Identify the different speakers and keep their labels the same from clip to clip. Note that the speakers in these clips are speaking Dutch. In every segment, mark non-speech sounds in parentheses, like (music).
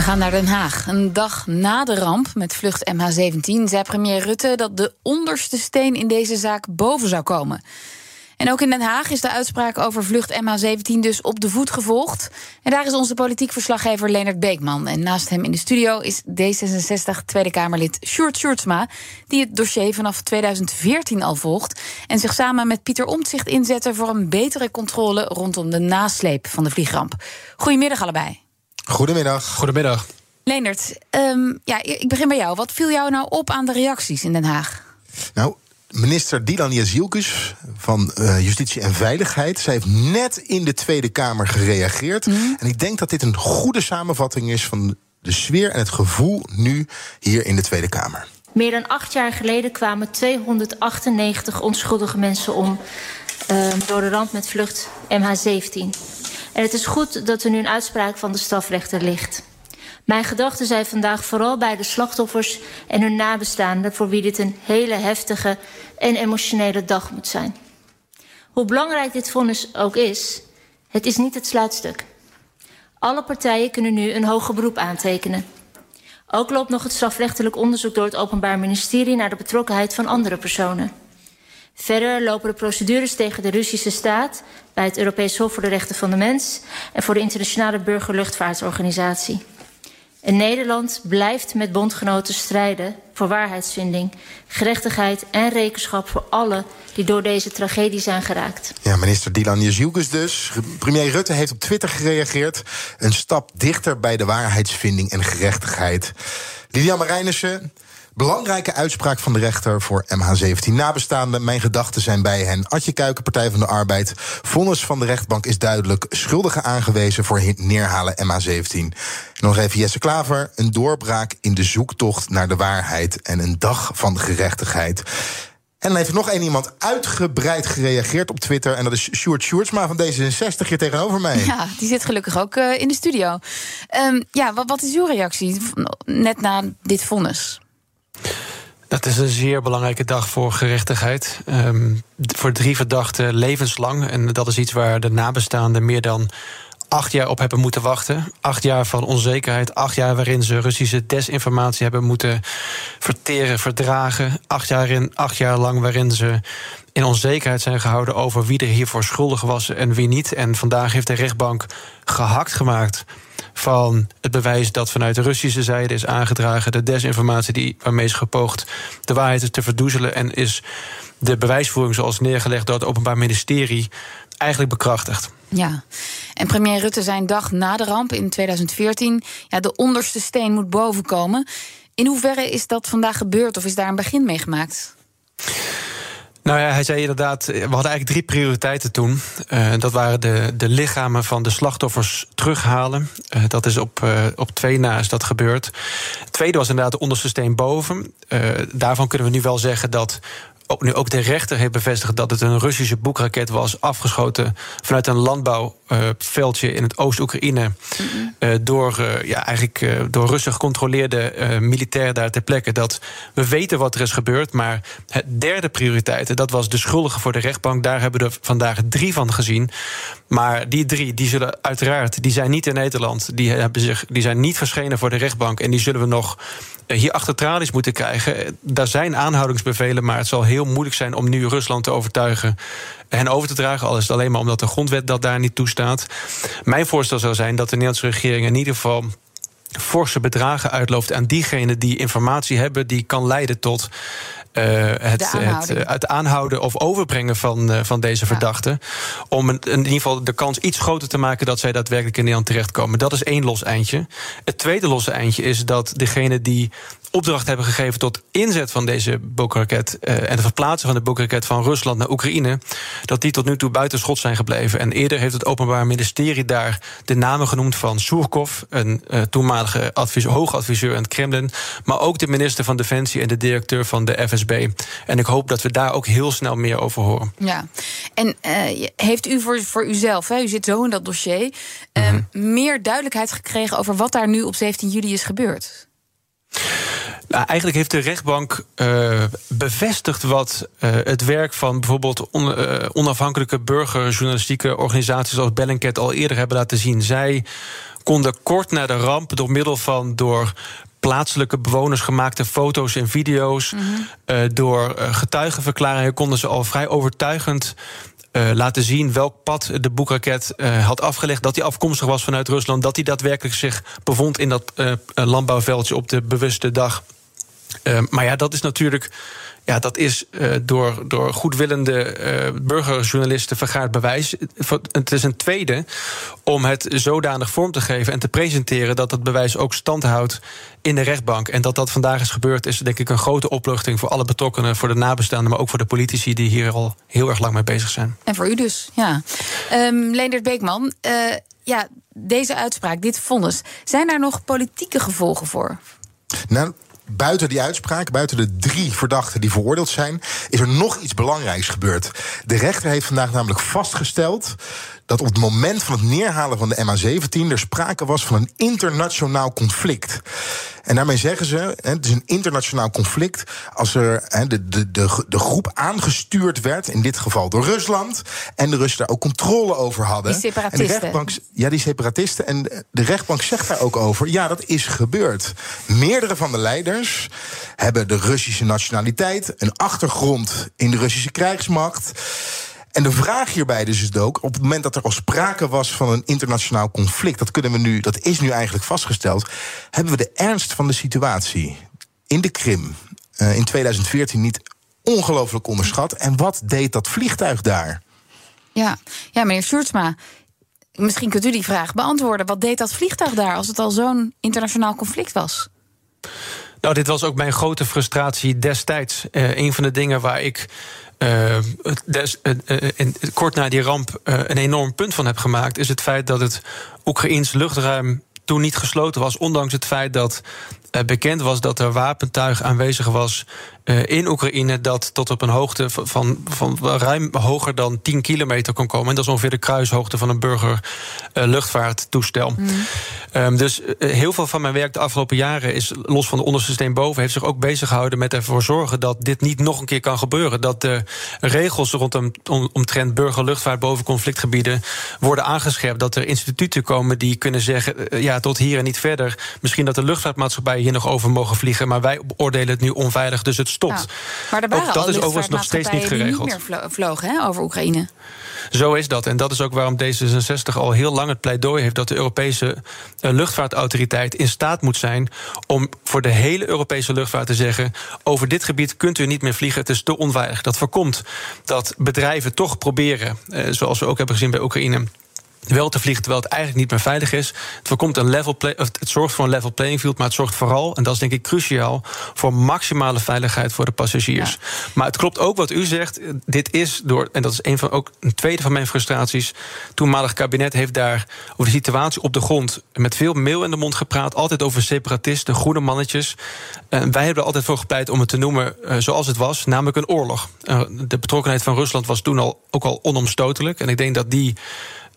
Speaker 1: We gaan naar Den Haag. Een dag na de ramp met vlucht MH17 zei premier Rutte dat de onderste steen in deze zaak boven zou komen. En ook in Den Haag is de uitspraak over vlucht MH17 dus op de voet gevolgd. En daar is onze politiek verslaggever Leonard Beekman. En naast hem in de studio is D66 Tweede Kamerlid Sjoerd Sjoerdsma... die het dossier vanaf 2014 al volgt... en zich samen met Pieter Omtzigt inzette voor een betere controle... rondom de nasleep van de vliegramp. Goedemiddag allebei.
Speaker 2: Goedemiddag.
Speaker 3: Goedemiddag.
Speaker 1: Leonard, um, ja, ik begin bij jou. Wat viel jou nou op aan de reacties in Den Haag?
Speaker 2: Nou, minister Dylan Jezielkus van uh, Justitie en Veiligheid... zij heeft net in de Tweede Kamer gereageerd. Mm. En ik denk dat dit een goede samenvatting is... van de sfeer en het gevoel nu hier in de Tweede Kamer.
Speaker 4: Meer dan acht jaar geleden kwamen 298 onschuldige mensen om... Uh, door de ramp met vlucht MH17. En het is goed dat er nu een uitspraak van de strafrechter ligt. Mijn gedachten zijn vandaag vooral bij de slachtoffers en hun nabestaanden... voor wie dit een hele heftige en emotionele dag moet zijn. Hoe belangrijk dit vonnis ook is, het is niet het sluitstuk. Alle partijen kunnen nu een hoger beroep aantekenen. Ook loopt nog het strafrechtelijk onderzoek door het Openbaar Ministerie... naar de betrokkenheid van andere personen. Verder lopen de procedures tegen de Russische staat... bij het Europees Hof voor de Rechten van de Mens... en voor de Internationale Burgerluchtvaartorganisatie. En Nederland blijft met bondgenoten strijden voor waarheidsvinding, gerechtigheid en rekenschap voor allen die door deze tragedie zijn geraakt.
Speaker 2: Ja, minister Dylan Jezielkus dus. Premier Rutte heeft op Twitter gereageerd. Een stap dichter bij de waarheidsvinding en gerechtigheid. Lilian Marijnissen, Belangrijke uitspraak van de rechter voor MH17 nabestaanden. Mijn gedachten zijn bij hen. Adje Kuiken, Partij van de Arbeid. Vonnis van de rechtbank is duidelijk. Schuldigen aangewezen voor neerhalen MH17. Nog even Jesse Klaver. Een doorbraak in de zoektocht naar de waarheid. En een dag van gerechtigheid. En dan heeft nog één iemand uitgebreid gereageerd op Twitter. En dat is Sjoerd Sjoerdsma van D66 hier tegenover mij.
Speaker 1: Ja, die zit gelukkig ook uh, in de studio. Um, ja, wat, wat is uw reactie net na dit vonnis?
Speaker 3: Dat is een zeer belangrijke dag voor gerechtigheid. Um, voor drie verdachten levenslang. En dat is iets waar de nabestaanden meer dan acht jaar op hebben moeten wachten. Acht jaar van onzekerheid. Acht jaar waarin ze Russische desinformatie hebben moeten verteren, verdragen. Acht jaar, in, acht jaar lang waarin ze in onzekerheid zijn gehouden over wie er hiervoor schuldig was en wie niet. En vandaag heeft de rechtbank gehakt gemaakt van het bewijs dat vanuit de Russische zijde is aangedragen, de desinformatie die, waarmee is gepoogd de waarheid te verdoezelen en is de bewijsvoering zoals neergelegd door het Openbaar Ministerie eigenlijk bekrachtigd.
Speaker 1: Ja, en premier Rutte zijn dag na de ramp in 2014, ja, de onderste steen moet bovenkomen. In hoeverre is dat vandaag gebeurd of is daar een begin mee gemaakt?
Speaker 3: Nou ja, hij zei inderdaad, we hadden eigenlijk drie prioriteiten toen. Uh, dat waren de, de lichamen van de slachtoffers terughalen. Uh, dat is op, uh, op twee na is dat gebeurd. Het tweede was inderdaad de onderste steen boven. daarvan kunnen we nu wel zeggen dat ook, nu ook de rechter heeft bevestigd dat het een Russische boekraket was, afgeschoten vanuit een landbouwveldje in het Oost-Oekraïne. uh, door, uh, ja, eigenlijk, door Russen gecontroleerde militair daar ter plekke. Dat we weten wat er is gebeurd. Maar het derde prioriteit, dat was de schuldigen voor de rechtbank. Daar hebben we er vandaag drie van gezien. Maar die drie, die zullen uiteraard, die zijn niet in Nederland. Die, hebben zich, die zijn niet verschenen voor de rechtbank. En die zullen we nog hier achter tralies moeten krijgen. Daar zijn aanhoudingsbevelen, maar het zal heel moeilijk zijn om nu Rusland te overtuigen hen over te dragen. Al is het alleen maar omdat de grondwet dat daar niet toestaat. Mijn voorstel zou zijn dat de Nederlandse regering in ieder geval forse bedragen uitlooft aan diegenen die informatie hebben, die kan leiden tot uh, het, het, het, aanhouden of overbrengen van, uh, van deze ja. verdachten. Om een, in ieder geval de kans iets groter te maken dat zij daadwerkelijk in Nederland terechtkomen. Dat is één los eindje. Het tweede losse eindje is dat degene die opdracht hebben gegeven tot inzet van deze boekraket uh, en het verplaatsen van de boekraket van Rusland naar Oekraïne, dat die tot nu toe buitenschot zijn gebleven. En eerder heeft het Openbaar Ministerie daar de namen genoemd van Surkov, een uh, toenmalige adviseur, hoogadviseur in het Kremlin, maar ook de minister van Defensie en de directeur van de FSB. En ik hoop dat we daar ook heel snel meer over horen.
Speaker 1: Ja, en uh, heeft u voor, voor uzelf, hè, u zit zo in dat dossier, mm -hmm. meer duidelijkheid gekregen over wat daar nu op 17 juli is gebeurd?
Speaker 3: Nou, eigenlijk heeft de rechtbank uh, bevestigd wat uh, het werk van bijvoorbeeld on, uh, onafhankelijke burgerjournalistieke organisaties als Bellingcat al eerder hebben laten zien. Zij konden kort na de ramp door middel van door plaatselijke bewoners gemaakte foto's en video's, mm -hmm. door getuigenverklaringen konden ze al vrij overtuigend uh, laten zien welk pad de boekraket uh, had afgelegd. Dat hij afkomstig was vanuit Rusland. Dat hij daadwerkelijk zich bevond in dat uh, landbouwveldje op de bewuste dag. Maar ja, dat is natuurlijk ja, dat is uh, door, door goedwillende uh, burgerjournalisten vergaard bewijs. Het is een tweede om het zodanig vorm te geven en te presenteren dat het bewijs ook stand houdt in de rechtbank. En dat dat vandaag is gebeurd, is denk ik een grote opluchting voor alle betrokkenen, voor de nabestaanden, maar ook voor de politici die hier al heel erg lang mee bezig zijn.
Speaker 1: En voor u dus, ja. Um, Leendert Beekman, uh, ja, deze uitspraak, dit vonnis, zijn daar nog politieke gevolgen voor?
Speaker 2: Nou, buiten die uitspraak, buiten de drie verdachten die veroordeeld zijn, is er nog iets belangrijks gebeurd. De rechter heeft vandaag namelijk vastgesteld dat op het moment van het neerhalen van de MH17 er sprake was van een internationaal conflict. En daarmee zeggen ze, het is een internationaal conflict als er de, de, de, de groep aangestuurd werd, in dit geval door Rusland, en de Russen daar ook controle over hadden.
Speaker 1: Die separatisten.
Speaker 2: En de rechtbank, ja, die separatisten. En de rechtbank zegt daar ook over, ja, dat is gebeurd. Meerdere van de leiders hebben de Russische nationaliteit, een achtergrond in de Russische krijgsmacht. En de vraag hierbij dus is ook, op het moment dat er al sprake was van een internationaal conflict, dat kunnen we nu, dat is nu eigenlijk vastgesteld, hebben we de ernst van de situatie in de Krim uh, in 2014 niet ongelooflijk onderschat. En wat deed dat vliegtuig daar?
Speaker 1: Ja, ja meneer Sjoerdsma, misschien kunt u die vraag beantwoorden. Wat deed dat vliegtuig daar als het al zo'n internationaal conflict was?
Speaker 3: Nou, dit was ook mijn grote frustratie destijds. Uh, een van de dingen waar ik des, uh, in, kort na die ramp een enorm punt van heb gemaakt, is het feit dat het Oekraïns luchtruim toen niet gesloten was, ondanks het feit dat bekend was dat er wapentuig aanwezig was uh, in Oekraïne dat tot op een hoogte van, van ruim hoger dan 10 kilometer kon komen. En dat is ongeveer de kruishoogte van een burgerluchtvaarttoestel. Uh, mm. um, dus uh, heel veel van mijn werk de afgelopen jaren is, los van de onderste steen boven, heeft zich ook bezig gehouden met ervoor zorgen dat dit niet nog een keer kan gebeuren. Dat de regels rondom om, omtrent burgerluchtvaart boven conflictgebieden worden aangescherpt. Dat er instituten komen die kunnen zeggen: ja, tot hier en niet verder. Misschien dat de luchtvaartmaatschappijen hier nog over mogen vliegen, maar wij beoordelen het nu onveilig. Dus het stopt.
Speaker 1: Ja. Maar er waren
Speaker 3: ook dat is overigens nog steeds niet geregeld.
Speaker 1: Die niet meer vlogen hè, over Oekraïne.
Speaker 3: Zo is dat. En dat is ook waarom D66 al heel lang het pleidooi heeft dat de Europese uh, luchtvaartautoriteit in staat moet zijn om voor de hele Europese luchtvaart te zeggen: over dit gebied kunt u niet meer vliegen, het is te onveilig. Dat voorkomt dat bedrijven toch proberen, uh, zoals we ook hebben gezien bij Oekraïne wel te vliegen terwijl het eigenlijk niet meer veilig is. Het, voorkomt een level play, het zorgt voor een level playing field, maar het zorgt vooral, en dat is denk ik cruciaal, voor maximale veiligheid voor de passagiers. Ja. Maar het klopt ook wat u zegt. Dit is door, en dat is een van ook een tweede van mijn frustraties. Toenmalig kabinet heeft daar over de situatie op de grond met veel meel in de mond gepraat. Altijd over separatisten, groene mannetjes. En wij hebben er altijd voor gepleit om het te noemen uh, zoals het was, namelijk een oorlog. Uh, de betrokkenheid van Rusland was toen al ook al onomstotelijk. En ik denk dat die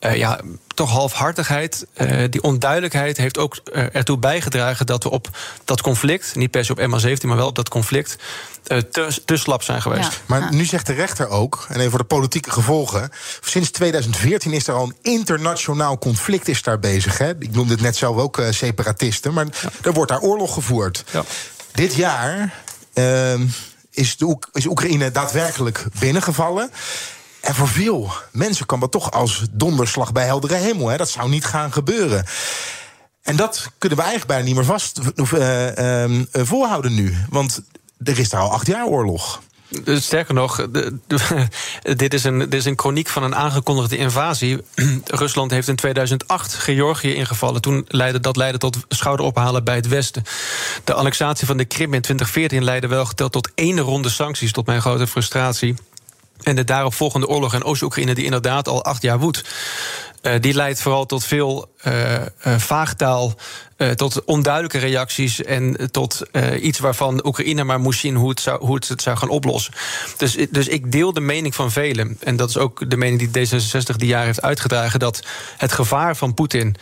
Speaker 3: uh, ja, toch halfhartigheid, uh, die onduidelijkheid heeft ook uh, ertoe bijgedragen dat we op dat conflict, niet per se op MH17, maar wel op dat conflict, te, te, slap zijn geweest. Ja.
Speaker 2: Maar ja. nu zegt de rechter ook, en even voor de politieke gevolgen, sinds 2014 is er al een internationaal conflict is daar bezig. Hè? Ik noemde het net zelf ook separatisten, maar ja. er wordt daar oorlog gevoerd. Dit jaar ehm, is, de Oek is Oekraïne daadwerkelijk binnengevallen. En voor veel mensen kan dat toch als donderslag bij heldere hemel. Hè? Dat zou niet gaan gebeuren. En dat kunnen we eigenlijk bijna niet meer vast uh, uh, volhouden nu. Want er is daar al acht jaar oorlog.
Speaker 3: Dus sterker nog, (laughs) dit, is een, dit is een chroniek van een aangekondigde invasie. (clears throat) Rusland heeft in 2008 Georgië ingevallen. Toen leidde, dat leidde tot schouderophalen bij het Westen. De annexatie van de Krim in 2014 leidde wel geteld tot één ronde sancties, tot mijn grote frustratie. En de daaropvolgende oorlog in Oost-Oekraïne, die inderdaad al acht jaar woedt. Uh, die leidt vooral tot veel uh, uh, vaagtaal, tot onduidelijke reacties en tot iets waarvan Oekraïne maar moest zien hoe het, zou, hoe het, het zou gaan oplossen. Dus, dus ik deel de mening van velen, en dat is ook de mening die D66 die jaar heeft uitgedragen, dat het gevaar van Poetin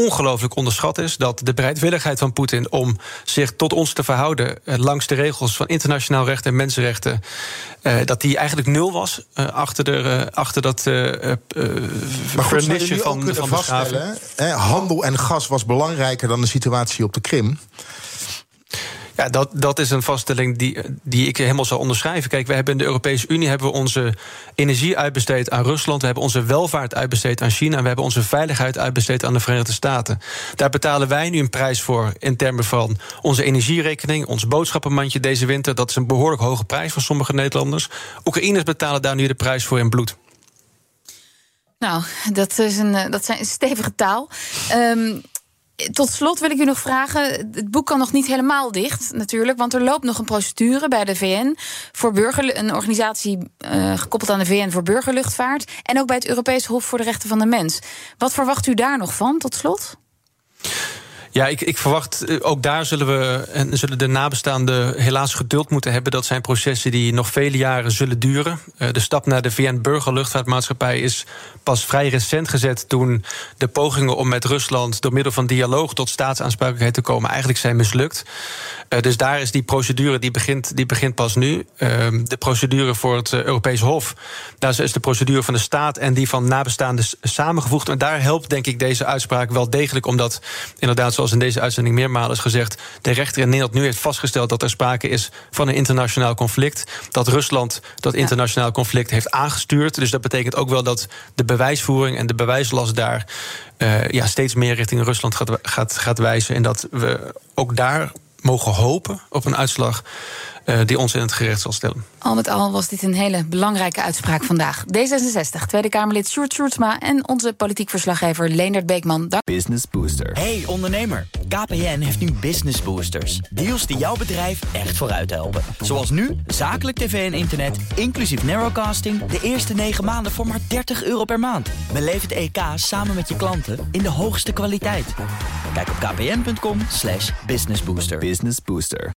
Speaker 3: ongelooflijk onderschat is. Dat de bereidwilligheid van Poetin om zich tot ons te verhouden eh, langs de regels van internationaal recht en mensenrechten, uh, dat die eigenlijk nul was uh, achter, de, achter dat
Speaker 2: vernissen van, van vaststellen. Hè, handel en gas was belangrijker dan de situatie op de Krim.
Speaker 3: Ja, dat, dat is een vaststelling die, die ik helemaal zou onderschrijven. Kijk, we hebben in de Europese Unie hebben we onze energie uitbesteed aan Rusland. We hebben onze welvaart uitbesteed aan China. En we hebben onze veiligheid uitbesteed aan de Verenigde Staten. Daar betalen wij nu een prijs voor in termen van onze energierekening, ons boodschappenmandje deze winter. Dat is een behoorlijk hoge prijs voor sommige Nederlanders. Oekraïners betalen daar nu de prijs voor in bloed.
Speaker 1: Nou, dat is een, eh, dat zijn stevige taal. Um, tot slot wil ik u nog vragen. Het boek kan nog niet helemaal dicht, natuurlijk. Want er loopt nog een procedure bij de VN voor burger, een organisatie uh, gekoppeld aan de VN voor burgerluchtvaart. En ook bij het Europees Hof voor de Rechten van de Mens. Wat verwacht u daar nog van, tot slot?
Speaker 3: Ja, ik, ik verwacht eh, ook daar zullen we en zullen de nabestaanden helaas geduld moeten hebben. Dat zijn processen die nog vele jaren zullen duren. Uh, de stap naar de VN Burgerluchtvaartmaatschappij is pas vrij recent gezet toen de pogingen om met Rusland door middel van dialoog tot staatsaansprakelijkheid te komen eigenlijk zijn mislukt. Uh, dus daar is die procedure die begint, die begint pas nu. Ehm, de procedure voor het Europees Hof, daar is de procedure van de staat en die van nabestaanden samengevoegd. En daar helpt denk ik deze uitspraak wel degelijk, omdat inderdaad zoals zoals in deze uitzending meermalen is gezegd, de rechter in Nederland nu heeft vastgesteld dat er sprake is van een internationaal conflict. Dat Rusland dat internationaal conflict heeft aangestuurd. Dus dat betekent ook wel dat de bewijsvoering en de bewijslast daar uh, ja, steeds meer richting Rusland gaat, gaat, gaat wijzen. En dat we ook daar mogen hopen op een uitslag die ons in het gerecht zal stellen.
Speaker 1: Al met al was dit een hele belangrijke uitspraak vandaag. D66, Tweede Kamerlid Sjoerd Sjoerdsma en onze politiek verslaggever Leendert Beekman. Dank.
Speaker 5: Business Booster. Hey ondernemer, KPN heeft nu Business Boosters. Deals die jouw bedrijf echt vooruit helpen. Zoals nu, zakelijk tv en internet, inclusief narrowcasting... de eerste 9 maanden voor maar 30 euro per maand. Beleef het EK samen met je klanten in de hoogste kwaliteit. Kijk op kpn.com businessbooster. Business Booster.